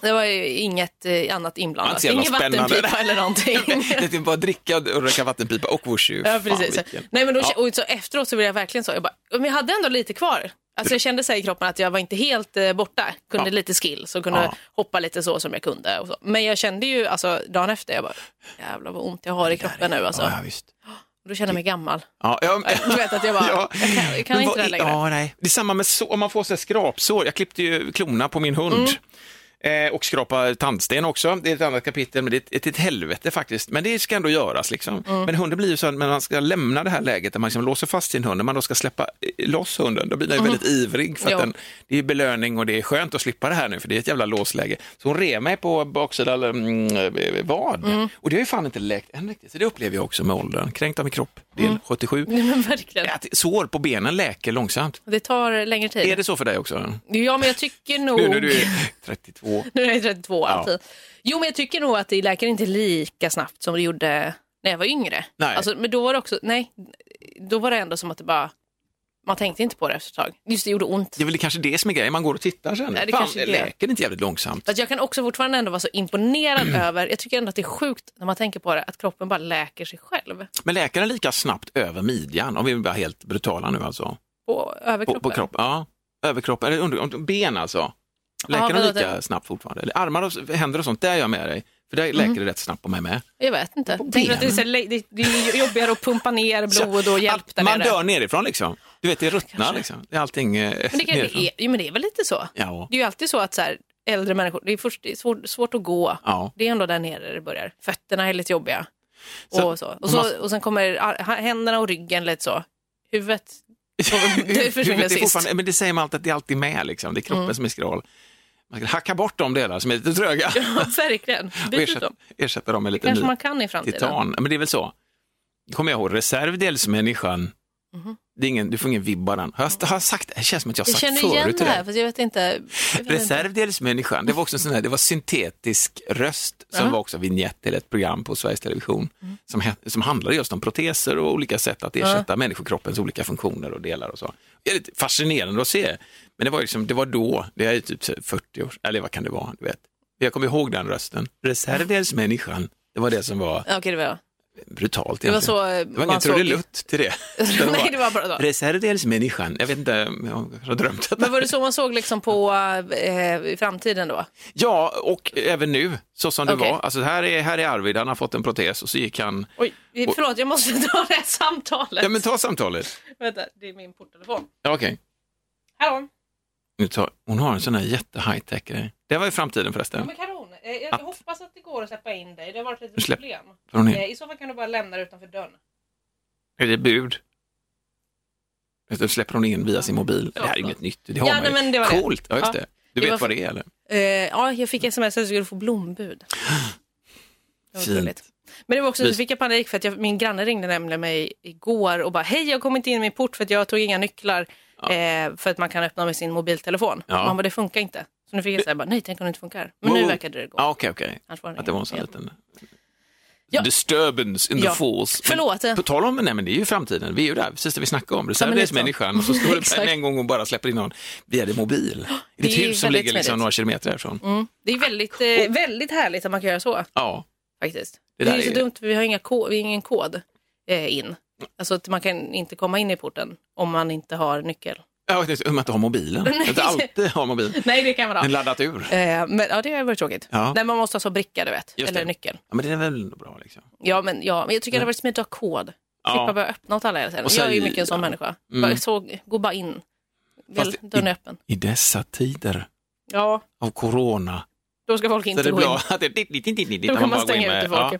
D: Det var ju inget eh, annat inblandat. Ingen
E: spännande.
D: vattenpipa eller någonting.
E: det är bara dricka och röka vattenpipa och wushu.
D: Ja, precis. Nej, men då,
E: Ja.
D: och så efteråt så blev jag verkligen så, jag, bara, men jag hade ändå lite kvar. Alltså jag kände här i kroppen att jag var inte helt eh, borta, kunde
E: Ja.
D: lite skills och kunde
E: Ja.
D: hoppa lite så som jag kunde. Men jag kände ju alltså dagen efter, jag bara, jävlar vad ont jag har i kroppen nu alltså.
E: Ja.
D: Då kände jag mig gammal.
E: Ja, ja,
D: Du vet att jag bara, jag kan- jag kan inte
E: vad-
D: det längre.
E: Ja, nej. Det är samma med så, om man får så skrapsår. Jag klippte ju klorna på min hund.
D: Mm.
E: Eh, och skrapa tandsten också. Det är ett annat kapitel, men det är ett, ett, ett helvete faktiskt. Men det ska ändå göras. Liksom.
D: Mm.
E: Men hunden blir ju så att man ska lämna det här läget där man liksom låser fast sin hund, när man då ska släppa eh, loss hunden, då blir den ju väldigt ivrig. För att den, det är belöning och det är skönt att slippa det här nu, för det är ett jävla låsläge. Så hon rev mig på baksida eller, mm, eh, vad.
D: Mm.
E: Och det har ju fan inte läkt än riktigt. Så det upplever jag också med åldern. Kränkt av min kropp, del 77.
D: Nej, men verkligen.
E: Att sår på benen läker långsamt.
D: Det tar längre tid.
E: Är det så för dig också?
D: Ja, men jag tycker nog...
E: Nu när du är 32.
D: Nu är jag 32
E: Ja.
D: alltid. Jo, men jag tycker nog att det läker inte lika snabbt som det gjorde när jag var yngre.
E: Nej.
D: Alltså, men då var det också, nej, då var det ändå som att det bara, man tänkte inte på det efter ett tag. Just det, gjorde ont.
E: Det är väl kanske det som är grejen, man går och tittar sen.
D: Nej, det
E: Fan,
D: det.
E: läker inte jävligt långsamt?
D: Att jag kan också fortfarande ändå vara så imponerad över, jag tycker ändå att det är sjukt när man tänker på det, att kroppen bara läker sig själv.
E: Men läker den lika snabbt över midjan? Om vi är helt brutala nu alltså.
D: På överkroppen.
E: På, på kropp, ja. Överkropp, eller under, ben alltså. Läker
D: vadå,
E: lika
D: det-
E: snabbt fortfarande? Eller armar och händer och sånt, där är jag med dig. För där läker det rätt snabbt på mig med.
D: Jag vet inte. Tänker att det, är så, det, det är jobbigare att pumpa ner blod och hjälp där
E: man
D: nere.
E: dör nerifrån liksom. Du vet, det ruttnar
D: Kanske.
E: liksom. Det är allting eh,
D: Men det, kan, det, är, jo, men det är väl lite så.
E: Ja.
D: Det är ju alltid så att så här, äldre människor, det är, först, det är svårt, svårt att gå.
E: Ja.
D: Det är ändå där nere det börjar. Fötterna är lite jobbiga.
E: Så-
D: och, så. Och, så, och sen kommer händerna och ryggen lite så. Huvudet, det försvinner sist.
E: Men det säger man alltid att det är alltid med, liksom. det är kroppen
D: Mm.
E: som är skral. Man ska hacka bort de delar som är lite tröga
D: Ja, verkligen. Byt
E: ersätta,
D: dem.
E: ersätta dem med lite
D: kanske
E: ny
D: man kan i framtiden.
E: titan. Men det är väl så. Det kommer jag ihåg, reservdelsmänniskan. Det är ingen, du får ingen vibb den. Har jag, har jag sagt det? Det känns som att jag har
D: Jag
E: sagt
D: känner igen
E: förut
D: det här, fast jag vet inte. Jag vet inte.
E: Reservdelsmänniskan, det var också en sån här, det var syntetisk röst som
D: Ja.
E: var också vignett till ett program på Sveriges Television som, he- som handlade just om proteser och olika sätt att ersätta människokroppens olika funktioner och delar och så. Är lite fascinerande att se, men det var, liksom, det var då, det är typ så här 40 år, eller vad kan det vara, du vet. Jag kommer ihåg den rösten, reservdelsmänniskan, det var det som var
D: Okej, det var
E: brutalt
D: Det var
E: egentligen.
D: så, eh,
E: det var ingen
D: såg-
E: trudelutt till det.
D: Nej, det var bara så.
E: Reservdelsmänniskan, jag vet inte om jag har drömt det.
D: Men var det så man såg liksom på eh, i framtiden då?
E: Ja, och även nu, så som det
D: Okej.
E: var. Alltså här är, här är Arvid, han har fått en protes och så gick han...
D: Oj, förlåt, jag måste dra det här samtalet.
E: Ja, men ta samtalet.
D: Vänta, det är min porttelefon.
E: Ja, Okej,
D: Hallå?
E: Nu tar- hon har en sån här jätte high-tech grej. Det var i framtiden
D: Ja,
E: förresten.
D: Eh, Jag,
E: Att-
D: hoppas att det går att släppa in dig. Det har varit ett
E: Du släpp-
D: problem.
E: Tar hon in?
D: Eh, I så fall kan du bara lämna det utanför dörren.
E: Är det bud? Då släpper hon in via sin mobil. Det här är inget nytt, det har
D: Ja,
E: man
D: nej,
E: ju.
D: men det var det.
E: Coolt, ja just
D: Ja.
E: det. Du
D: Det
E: vet vad det är eller?
D: Eh, ja, jag fick sms att jag skulle få blombud.
E: Fint.
D: Men det var också, så fick jag panik för att jag, min granne ringde nämligen mig igår och bara hej jag har kommit in i min port för att jag tog inga nycklar Eh, för att man kan öppna med sin mobiltelefon.
E: Ja.
D: Man bara, det funkar inte. Så nu fick jag säga, bara, nej, tänk om det inte funkar. Men nu verkade det gå.
E: Ja, okej, okej.
D: Annars var det
E: Att det var en sån liten
D: Ja.
E: disturbance in the
D: Ja.
E: force. Men
D: Förlåt.
E: På tal om, nej men det är ju framtiden, vi är ju där, precis det vi snackade om, reservdelsmänniskan, och så står det en gång och bara släpper in någon via det mobil. I
D: Det
E: ditt
D: är
E: hus som ligger liksom några kilometer härifrån.
D: Mm. Det är väldigt, eh, väldigt härligt att man kan göra så
E: Ja,
D: faktiskt.
E: Det
D: Det, är ju så
E: är-
D: dumt, för vi har, inga ko- vi har ingen kod eh, in. Alltså att man kan inte komma in i porten om man inte har nyckel.
E: Ja det är, om man inte har mobilen,
D: Nej.
E: inte alltid har mobil.
D: Nej, det kan man ha.
E: Den laddat ur.
D: Eh, men, ja, det har varit tråkigt.
E: Ja.
D: Nej, man måste ha så bricka, du vet.
E: Just
D: eller
E: det.
D: nyckel.
E: Ja, men det är väl ändå bra liksom.
D: Ja, men, ja, men jag tycker det hade varit smidigt att ha kod.
E: Ja.
D: Slippa börja öppna åt alla hela tiden. Jag är ju mycket en sån
E: ja.
D: människa.
E: Mm.
D: Bara, så, gå bara in. Väl, dörren
E: i-
D: är öppen.
E: I dessa tider
D: Ja,
E: av corona,
D: då ska folk inte gå in.
E: det
D: Då kan man stänga ute folk.
E: Ja.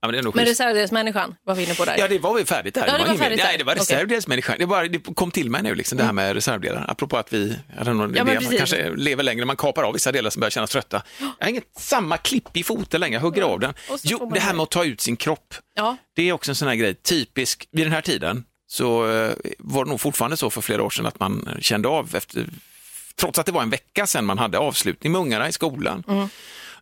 E: Ja, men det är nog
D: Men reservdelsmänniskan var vi inne på där.
E: Ja, det var väl färdigt där.
D: Ja, det
E: var
D: var
E: mer.
D: färdigt
E: Nej,
D: där.
E: det var reservdelsmänniskan. Det, bara, det kom till mig nu, liksom, det här med reservdelar. Apropå att vi, inte,
D: Ja,
E: det, man
D: precis.
E: kanske lever längre, man kapar av vissa delar som börjar kännas trötta. Jag har inget samma klipp i foten längre, jag hugger av den. Jo, det här
D: det.
E: med att ta ut sin kropp,
D: Ja,
E: det är också en sån här grej, typisk, vid den här tiden så eh, var det nog fortfarande så för flera år sedan att man kände av efter, trots att det var en vecka sedan man hade avslutning med ungarna i skolan.
D: Mm.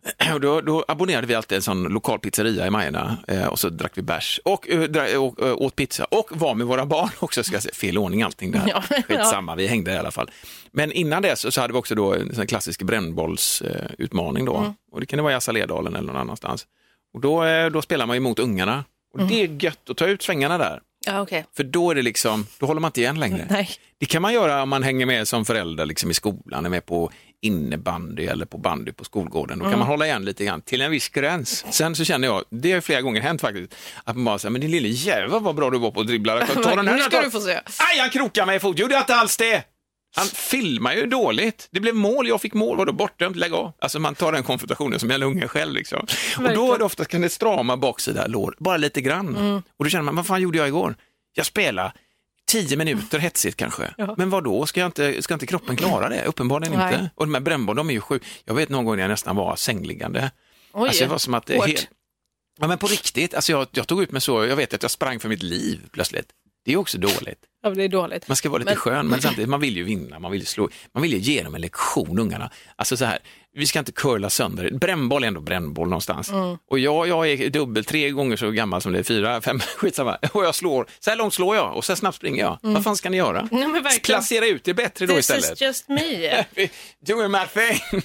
E: Och då, då abonnerade vi alltid en sån lokal pizzeria i Majorna eh, och så drack vi bärs och, eh, dra, och eh, åt pizza och var med våra barn också, ska jag säga. fel ordning allting där.
D: Ja.
E: Skitsamma, vi hängde i alla fall. Men innan dess så hade vi också då en sån klassisk brännbollsutmaning eh, då.
D: Mm.
E: Och det kan det vara i Assaledalen eller någon annanstans. Och då, då spelar man ju mot ungarna. Och
D: Mm.
E: det är gött att ta ut svängarna där.
D: ja okej.
E: För då är det liksom, då håller man inte igen längre.
D: Nej.
E: Det kan man göra om man hänger med som förälder liksom i skolan, är med på innebandy eller på bandy på skolgården. Då kan
D: Mm.
E: man hålla igen lite grann till en viss gräns. Sen så känner jag, det har flera gånger hänt faktiskt, att man bara säger, men din lille jävel vad bra du var på att dribbla. Ta den här,
D: Nu ska du få se.
E: Aj, han krokade mig i fot. Gjorde jag inte alls det? Han filmar ju dåligt. Det blev mål, jag fick mål, vadå bortdömt, lägg av. Alltså man tar den konfrontationen som en unge själv liksom. Och då är det ofta kan det strama baksida lår, bara lite grann.
D: Mm.
E: Och då känner man, vad fan gjorde jag igår? Jag spelade tio minuter hetsigt kanske.
D: Ja.
E: Men vad då? Ska, jag inte, ska inte kroppen klara det? Uppenbarligen
D: Nej.
E: inte. Och de här brännboll, de är ju sjuka. Jag vet någon gång när jag nästan var sängliggande.
D: Oj,
E: Alltså det var som att...
D: hårt.
E: Ja men på riktigt, alltså jag, jag tog ut mig så, jag vet att jag sprang för mitt liv plötsligt. Det är också dåligt.
D: Ja, det är dåligt.
E: Man ska vara lite
D: Men-
E: skön, men samtidigt, man vill ju vinna, man vill ju slå, man vill ju ge dem en lektion, ungarna. Alltså så här, vi ska inte curla sönder, brännboll är ändå brännboll någonstans.
D: Mm.
E: Och jag, jag är dubbelt, tre gånger så gammal som det är, fyra, fem, skitsamma. Och jag slår, så här långt slår jag och så här snabbt springer jag. Vad fan ska ni göra?
D: Mm. Verkligen.
E: Placera ut det bättre då
D: This
E: istället.
D: is just me.
E: Doing my thing.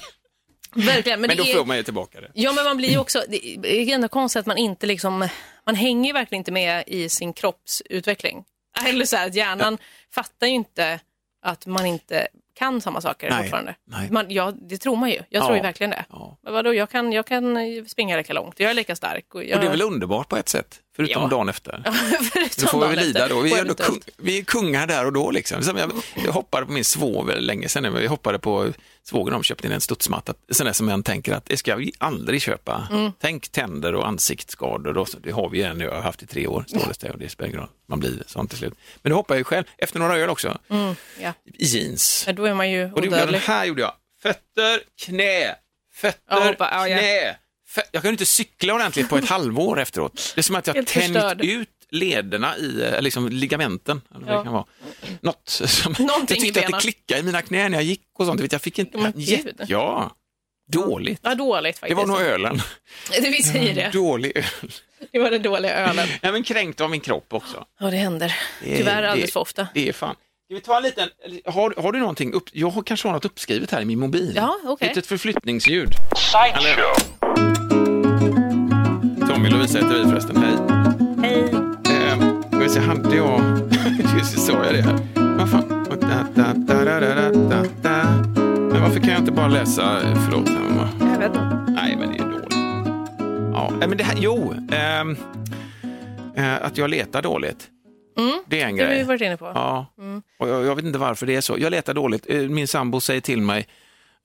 D: Verkligen. Men,
E: Men då
D: är...
E: får man ju tillbaka det.
D: Ja, men man blir ju också, det är ändå konstigt att man inte liksom, man hänger ju verkligen inte med i sin kroppsutveckling. Eller så här, att hjärnan fattar ju inte att man inte kan samma saker
E: Nej,
D: fortfarande.
E: nej.
D: Man, ja, det tror man ju. Jag
E: Ja,
D: tror ju verkligen det.
E: ja.
D: Men vadå, jag kan, jag kan springa lika långt, jag är lika stark. Och, jag...
E: Och det är väl underbart på ett sätt, förutom
D: Ja.
E: dagen efter.
D: Förutom
E: Då får vi lida då. Vi är, ändå kung, vi är kungar där och då. Liksom. Som jag, jag hoppade på min svåger länge sedan. Jag hoppade på svågern de köpte in en studsmatta. Sån där som jag tänker att det ska vi aldrig köpa.
D: Mm.
E: Tänk tänder och ansiktsskador. Och så, det har vi ju nu. Jag har haft i tre år. Står det, och det spelar ingen roll. Man blir sånt till slut. Men då hoppade jag ju själv, efter några öl också,
D: Mm, ja.
E: i jeans.
D: Men då är man ju
E: Och det
D: odödlig.
E: här gjorde jag. Fötter, knä, fötter,
D: Ja, ja, ja.
E: knä. Jag kunde inte cykla ordentligt på ett halvår efteråt. Det är som att jag
D: Helt
E: tänjt
D: förstörd.
E: ut lederna i, eh, liksom ligamenten. Eller vad
D: Ja.
E: det kan vara. Något som,
D: Någonting
E: jag tyckte att det klickade i mina knän när jag gick och sånt. Jag fick inte,
D: Men
E: ja, dåligt.
D: Ja, dåligt
E: Det
D: faktiskt.
E: var nog ölen.
D: Det vi säger det.
E: Dålig öl.
D: Det var den dåliga ölen.
E: Ja, men kränkt av min kropp också.
D: Ja, det händer.
E: Det är-
D: Tyvärr alldeles
E: det-
D: för ofta.
E: Det är fan. Ska vi ta en liten, har, har du någonting upp, jag har kanske har något uppskrivet här i min mobil.
D: Ja, okej.
E: Litet förflyttningsljud. Tommy Lovisa heter vi förresten, hej.
D: Hej.
E: Eh, vi se, hade jag... Just det, sa jag det här? Vad fan? Och. Men varför kan jag inte bara läsa, förlåt, mamma.
D: Jag vet inte.
E: Nej, men det är dåligt. Ja, nej, men det här, jo, ehm, eh, att jag letar dåligt.
D: Mm,
E: Det är en
D: Det har vi
E: grej.
D: varit inne på.
E: Ja, och jag, jag vet inte varför det är så. Jag letar dåligt. Eh, Min sambo säger till mig, eh,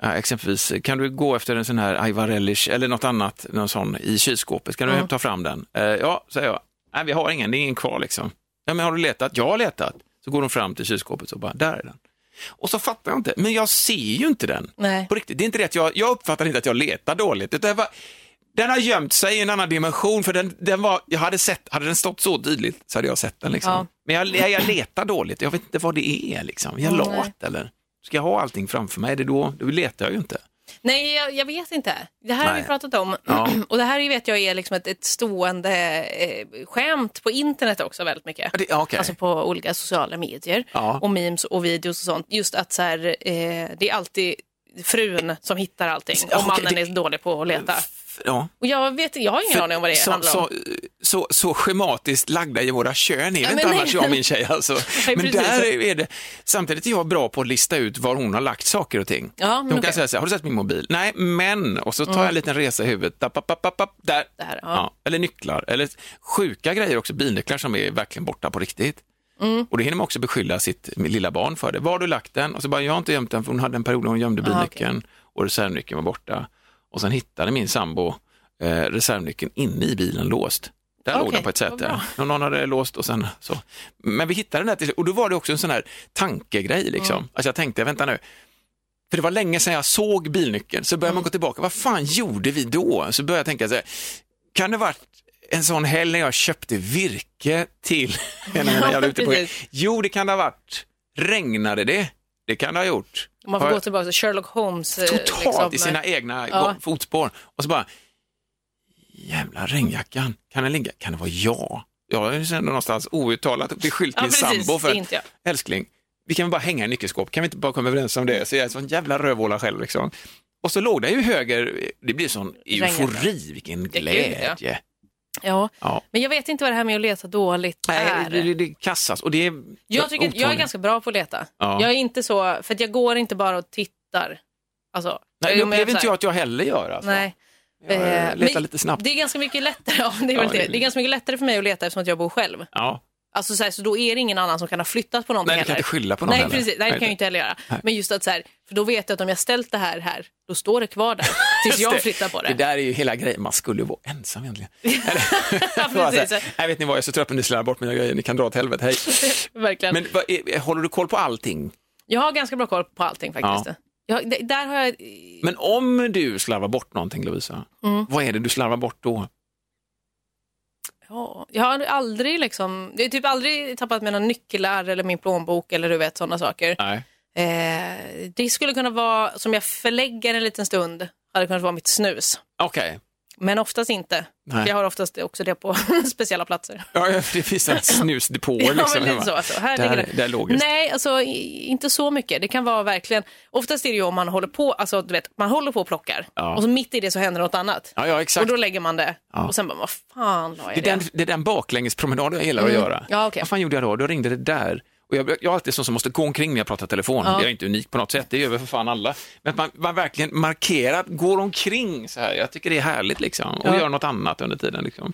E: exempelvis, kan du gå efter en sån här Aivar Relish eller något annat, någon sån i kylskåpet, kan du
D: Mm.
E: ta fram den? Eh, Ja, säger jag. Nej, vi har ingen, det är ingen kvar liksom. Ja, men har du letat? Jag har letat. Så går de fram till kylskåpet och bara, där är den. Och så fattar jag inte, men jag ser ju inte den.
D: Nej.
E: På riktigt, det är inte det att jag, jag uppfattar inte att jag letar dåligt, utan jag bara, den har gömt sig i en annan dimension, för den, den var, jag hade sett, hade den stått så tydligt så hade jag sett den liksom.
D: Ja.
E: Men jag, jag, jag letar dåligt, jag vet inte vad det är liksom. Jag är lat eller? Ska jag ha allting framför mig? Det då, då letar jag ju inte.
D: Nej, jag, jag vet inte. Det här har
E: Nej.
D: vi pratat om.
E: Ja.
D: Och det här vet jag är liksom ett, ett stående eh, skämt på internet också väldigt mycket.
E: Det- okej.
D: Alltså på olika sociala medier
E: Ja.
D: och memes och videos och sånt. Just att så här, eh, det är alltid frun som hittar allting och
E: okej,
D: mannen
E: det-
D: är dålig på att leta.
E: Ja.
D: Och jag, vet, jag har ingen aning om vad det
E: så,
D: handlar
E: så,
D: om.
E: så, så schematiskt lagda i våra kön är
D: Ja,
E: inte
D: nej.
E: annars jag och min tjej alltså.
D: Nej,
E: Men där är det, samtidigt är jag bra på att lista ut var hon har lagt saker och ting.
D: Ja, men
E: De kan säga så här, har du sett min mobil? Nej, men, och så tar jag en liten resa i huvudet, Dapp, app, app, app, app, där.
D: Där, ja.
E: Ja. Eller nycklar, eller sjuka grejer också, bilnycklar som är verkligen borta på riktigt.
D: Mm.
E: Och det hinner man också beskylla sitt lilla barn för det. Var har du lagt den? Och så bara, jag har inte gömt den för hon hade en period när hon gömde bilnyckeln och reservnyckeln var borta. Och sen hittade min sambo eh, reservnyckeln inne i bilen låst. Där låg
D: Okej,
E: den på ett. Och Någon hade låst och sen så. Men vi hittade den där till och då var det också en sån här tankegrej liksom.
D: Mm.
E: Alltså jag tänkte, vänta nu, för det var länge sedan jag såg bilnyckeln, så började man
D: Mm.
E: gå tillbaka, vad fan gjorde vi då? Så började jag tänka så här, kan det varit en sån helg när jag köpte virke till en jävla. Jo, det kan det ha varit. Regnade det? Det kan det ha gjort.
D: Man får
E: Har
D: gå tillbaka till Sherlock Holmes. eh,
E: Totalt
D: liksom,
E: i sina egna
D: Ja.
E: fotspår. Och så bara, jävla regnjackan, kan den ligga? Kan det vara jag? Jag sen någonstans outtalat beskyllt
D: Ja,
E: min
D: precis,
E: sambo för
D: jag.
E: älskling, vi kan väl bara hänga i nyckelskåp, kan vi inte bara komma överens om det? Så jag är en sån jävla rövhåla själv liksom. Och så låg det ju höger, det blir sån eufori, vilken glädje.
D: Ja. Ja, men jag vet inte vad det här med att leta dåligt
E: Nej,
D: är.
E: det, det, det kastas och det är
D: Jag, tycker, jag är ganska bra på att leta.
E: Ja.
D: Jag är inte så, för jag går inte bara och tittar. Alltså,
E: Nej, det upplever inte jag att jag heller gör. Alltså.
D: Nej.
E: Jag
D: Eh,
E: letar
D: men
E: lite snabbt.
D: Det är ganska mycket lättare, ja, det är,
E: Ja,
D: väl det.
E: det-
D: det är ganska mycket lättare för mig att leta eftersom att jag bor själv.
E: Ja.
D: Alltså så, här, så då är det ingen annan som kan ha flyttat på någonting
E: Nej, du kan
D: heller.
E: inte skylla på någon
D: Nej,
E: heller.
D: precis. Nej, det kan jag ju inte heller göra. Men just att så här, för då vet jag att om jag ställt det här här, då står det kvar där tills jag flyttar på det.
E: Det där är ju hela grejen, man skulle ju vara ensam egentligen.
D: ja,
E: här, Nej, vet ni vad, jag är så trött på att ni slarvar bort mina grejer, ni kan dra åt helvete, hej.
D: Verkligen.
E: Men vad, är, håller du koll på allting?
D: Jag har ganska bra koll på allting faktiskt. Jag, det- där har jag...
E: Men om du slarvar bort någonting Lovisa,
D: Mm.
E: vad är det du slarvar bort då?
D: Ja, jag har aldrig liksom, jag har typ aldrig tappat mina nycklar eller min plånbok eller du vet sådana saker.
E: Nej.
D: Eh, det skulle kunna vara, som jag förlägger en liten stund, hade kunnat vara mitt snus.
E: Okej.
D: Men oftast inte.
E: Nej.
D: Jag har oftast också det på speciella platser.
E: Ja, ja, för det finns en snusdepåer
D: Ja,
E: liksom.
D: men lite
E: hemma.
D: så. Alltså. Här ligger
E: där,
D: det.
E: där logiskt.
D: Nej, alltså inte så mycket. Det kan vara verkligen, oftast är det ju om man håller på, alltså du vet, man håller på och plockar
E: Ja.
D: och så mitt i det så händer något annat.
E: Ja, ja, exakt.
D: Och då lägger man det
E: Ja.
D: och sen bara, vad fan la jag
E: Det är,
D: det?
E: den, det är den baklängespromenad jag gillar
D: Mm.
E: att göra.
D: Ja, okej.
E: Vad fan gjorde jag då? Då ringde det där. Och jag, jag är alltid sån som måste gå omkring när jag pratar telefon.
D: Ja.
E: Jag är inte unik på något sätt, det gör väl för fan alla. Men att man, man verkligen markerar, går omkring så här. Jag tycker det är härligt liksom. Och
D: Ja.
E: gör något annat under tiden. Liksom.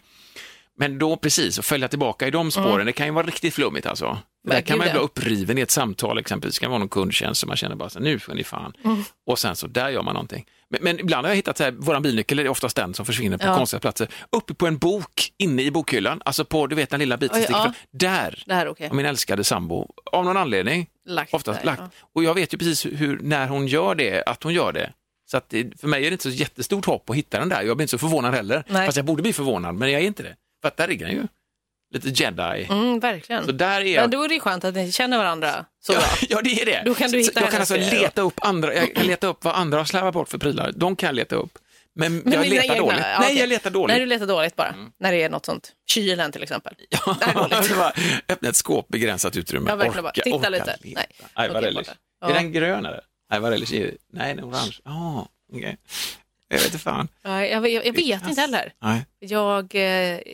E: Men då precis, att följa tillbaka i de spåren, det kan ju vara riktigt flummigt alltså. Där.
D: Verkligen
E: kan man ju bli uppriven i ett samtal exempelvis, det kan vara någon kundtjänst som man känner bara så nu får ni fan.
D: Mm.
E: Och sen så, där gör man någonting. Men, men ibland har jag hittat så här, våran bilnyckel är oftast den som försvinner på
D: Ja.
E: konstiga platser. Uppe på en bok, inne i bokhyllan, alltså på, du vet den lilla biten sticker
D: ja.
E: fram. Där,
D: Det här är okej.
E: och min älskade sambo, av någon anledning,
D: Lagt
E: oftast
D: där,
E: lagt.
D: ja.
E: Och jag vet ju precis hur, när hon gör det, att hon gör det. Så att det, för mig är det inte så jättestort hopp att hitta den där. Jag blir inte så förvånad heller.
D: Nej.
E: Fast jag borde bli förvånad, men jag är inte det. För att där ligger den ju. Lite jedi.
D: Mm, verkligen.
E: Så där är jag.
D: Men då är det skönt att ni känner varandra så bra.
E: Ja, det är det.
D: Då kan du
E: Så-
D: hitta
E: jag kan alltså leta upp andra, jag kan leta upp vad andra har slarvat bort för prylar. De kan jag leta upp. Men,
D: Men
E: jag letar
D: egna-
E: dåligt.
D: ja,
E: Nej, jag letar dåligt.
D: Nej, du letar dåligt bara. När det är något sånt. Kylen till exempel.
E: Ja,
D: Det är dåligt.
E: öppna ett skåp, begränsat utrymme.
D: Ja, verkligen bara. Titta lite.
E: leta.
D: Nej, borta.
E: Är den grön eller? Nej, Varellish är Nej, den är orange. Ja, okej. Jag vet inte fan.
D: Nej, jag, jag, jag vet inte heller.
E: Nej.
D: Jag, eh,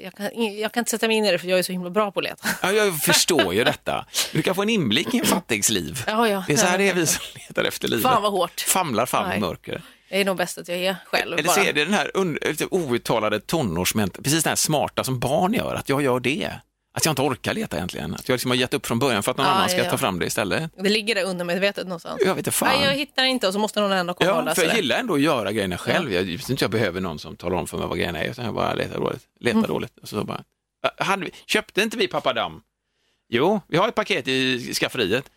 D: jag, kan, jag kan inte sätta mig in i det för jag är så himla bra på att leta.
E: Ja, jag förstår ju detta. Du kan få en inblick i en fattigs liv.
D: Ja, ja.
E: Det är så här det är vi som letar efter livet.
D: Fan vad hårt.
E: Famlar fram i mörker.
D: Det är nog bäst att jag är själv
E: Eller
D: bara.
E: så är det den här un- lite outtalade tonårsment, precis den här smarta som barn gör, att jag gör det. Att jag inte orkar leta egentligen. Att jag liksom har gett upp från början för att någon
D: Ah,
E: annan ska
D: ja, ja.
E: ta fram det istället.
D: Det ligger där undermedvetet någonstans.
E: Jag vet inte fan.
D: Nej, jag hittar inte och så måste någon ändå och
E: Ja, för jag
D: det.
E: gillar ändå att göra grejerna själv. Jag just inte jag behöver någon som talar om för mig vad grejerna är, utan jag bara letar dåligt. Letar
D: Mm.
E: dåligt. Och så bara, "Äh, hade vi, köpte inte vi Papa Dam? Jo, vi har ett paket i skafferiet.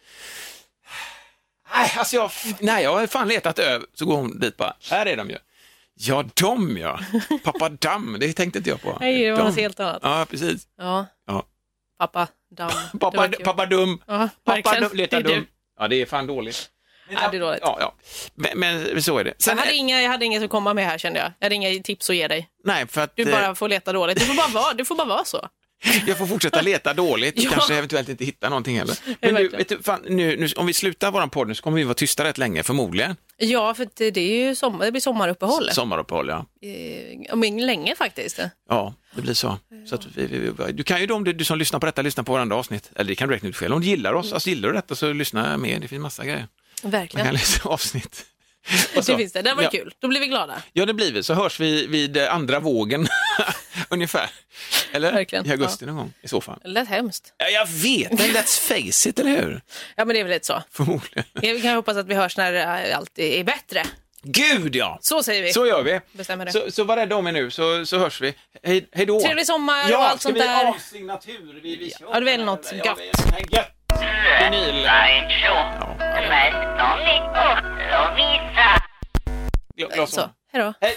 E: Nej, alltså jag, nej, jag har fan letat över. Så går hon dit bara, här är de ju. Ja, de ja. Pappa Dam, det tänkte inte jag på.
D: Nej, det var något helt annat.
E: Ja, precis.
D: Ja,
E: Ja.
D: Pappa. Det
E: Pappa, pappa dum.
D: Ja,
E: Pappa dum, leta
D: Det
E: dum. Ja, det är fan dåligt.
D: Ja, det är dåligt.
E: Ja, ja. Men, men så är det.
D: Jag
E: Sen,
D: hade, inga, jag hade inget att komma med här kände jag. Jag hade inga tips att ge dig.
E: nej, för att
D: Du
E: eh,
D: bara får leta dåligt. Du får bara vara, du får bara vara så.
E: Jag får fortsätta leta dåligt,
D: Ja.
E: kanske eventuellt inte hitta någonting heller. Men vet du, fan, nu, nu, om vi slutar våran podd nu så kommer vi vara tysta rätt länge, förmodligen.
D: Ja, för det, det är ju sommar, det blir sommaruppehåll.
E: Sommaruppehåll, ja.
D: Eh, Om inte länge faktiskt.
E: Ja, det blir så. så vi, vi, vi, du kan ju de du, du som lyssnar på detta lyssna på varandra avsnitt. Eller det kan du räkna ut själv. Om du gillar oss, alltså gillar du detta så lyssna mer. Det finns massa grejer. Man
D: Verkligen.
E: kan läsa avsnitt.
D: Det finns det. Det var
E: ja.
D: kul. Då blir vi glada.
E: Ja, det blir vi. Så hörs vi vid andra vågen ungefär. Eller?
D: Verkligen,
E: I augusti någon gång i så fall.
D: Det lät hemskt.
E: Ja, jag vet, men let's face it, eller hur?
D: Ja, men det är väl lite så.
E: Förmodligen.
D: Vi kan hoppas att vi hörs när eh, allt är bättre.
E: Gud ja!
D: Så säger vi.
E: Så gör vi.
D: Bestämmer det.
E: Så, så var rädda om er nu, så, så hörs vi. Hej, hej då!
D: Trevlig sommar och
E: ja,
D: allt
E: ska
D: sånt
E: vi
D: där.
E: avsluta natur? Vi, vi
D: Ja, det är väl något
E: ja,
D: gött.
E: vi- Gött! Vinyl.
F: Sideshow. Mest om Nicole och Visa.
E: Glas
D: Så,
E: om.
D: hej då.
E: Hej!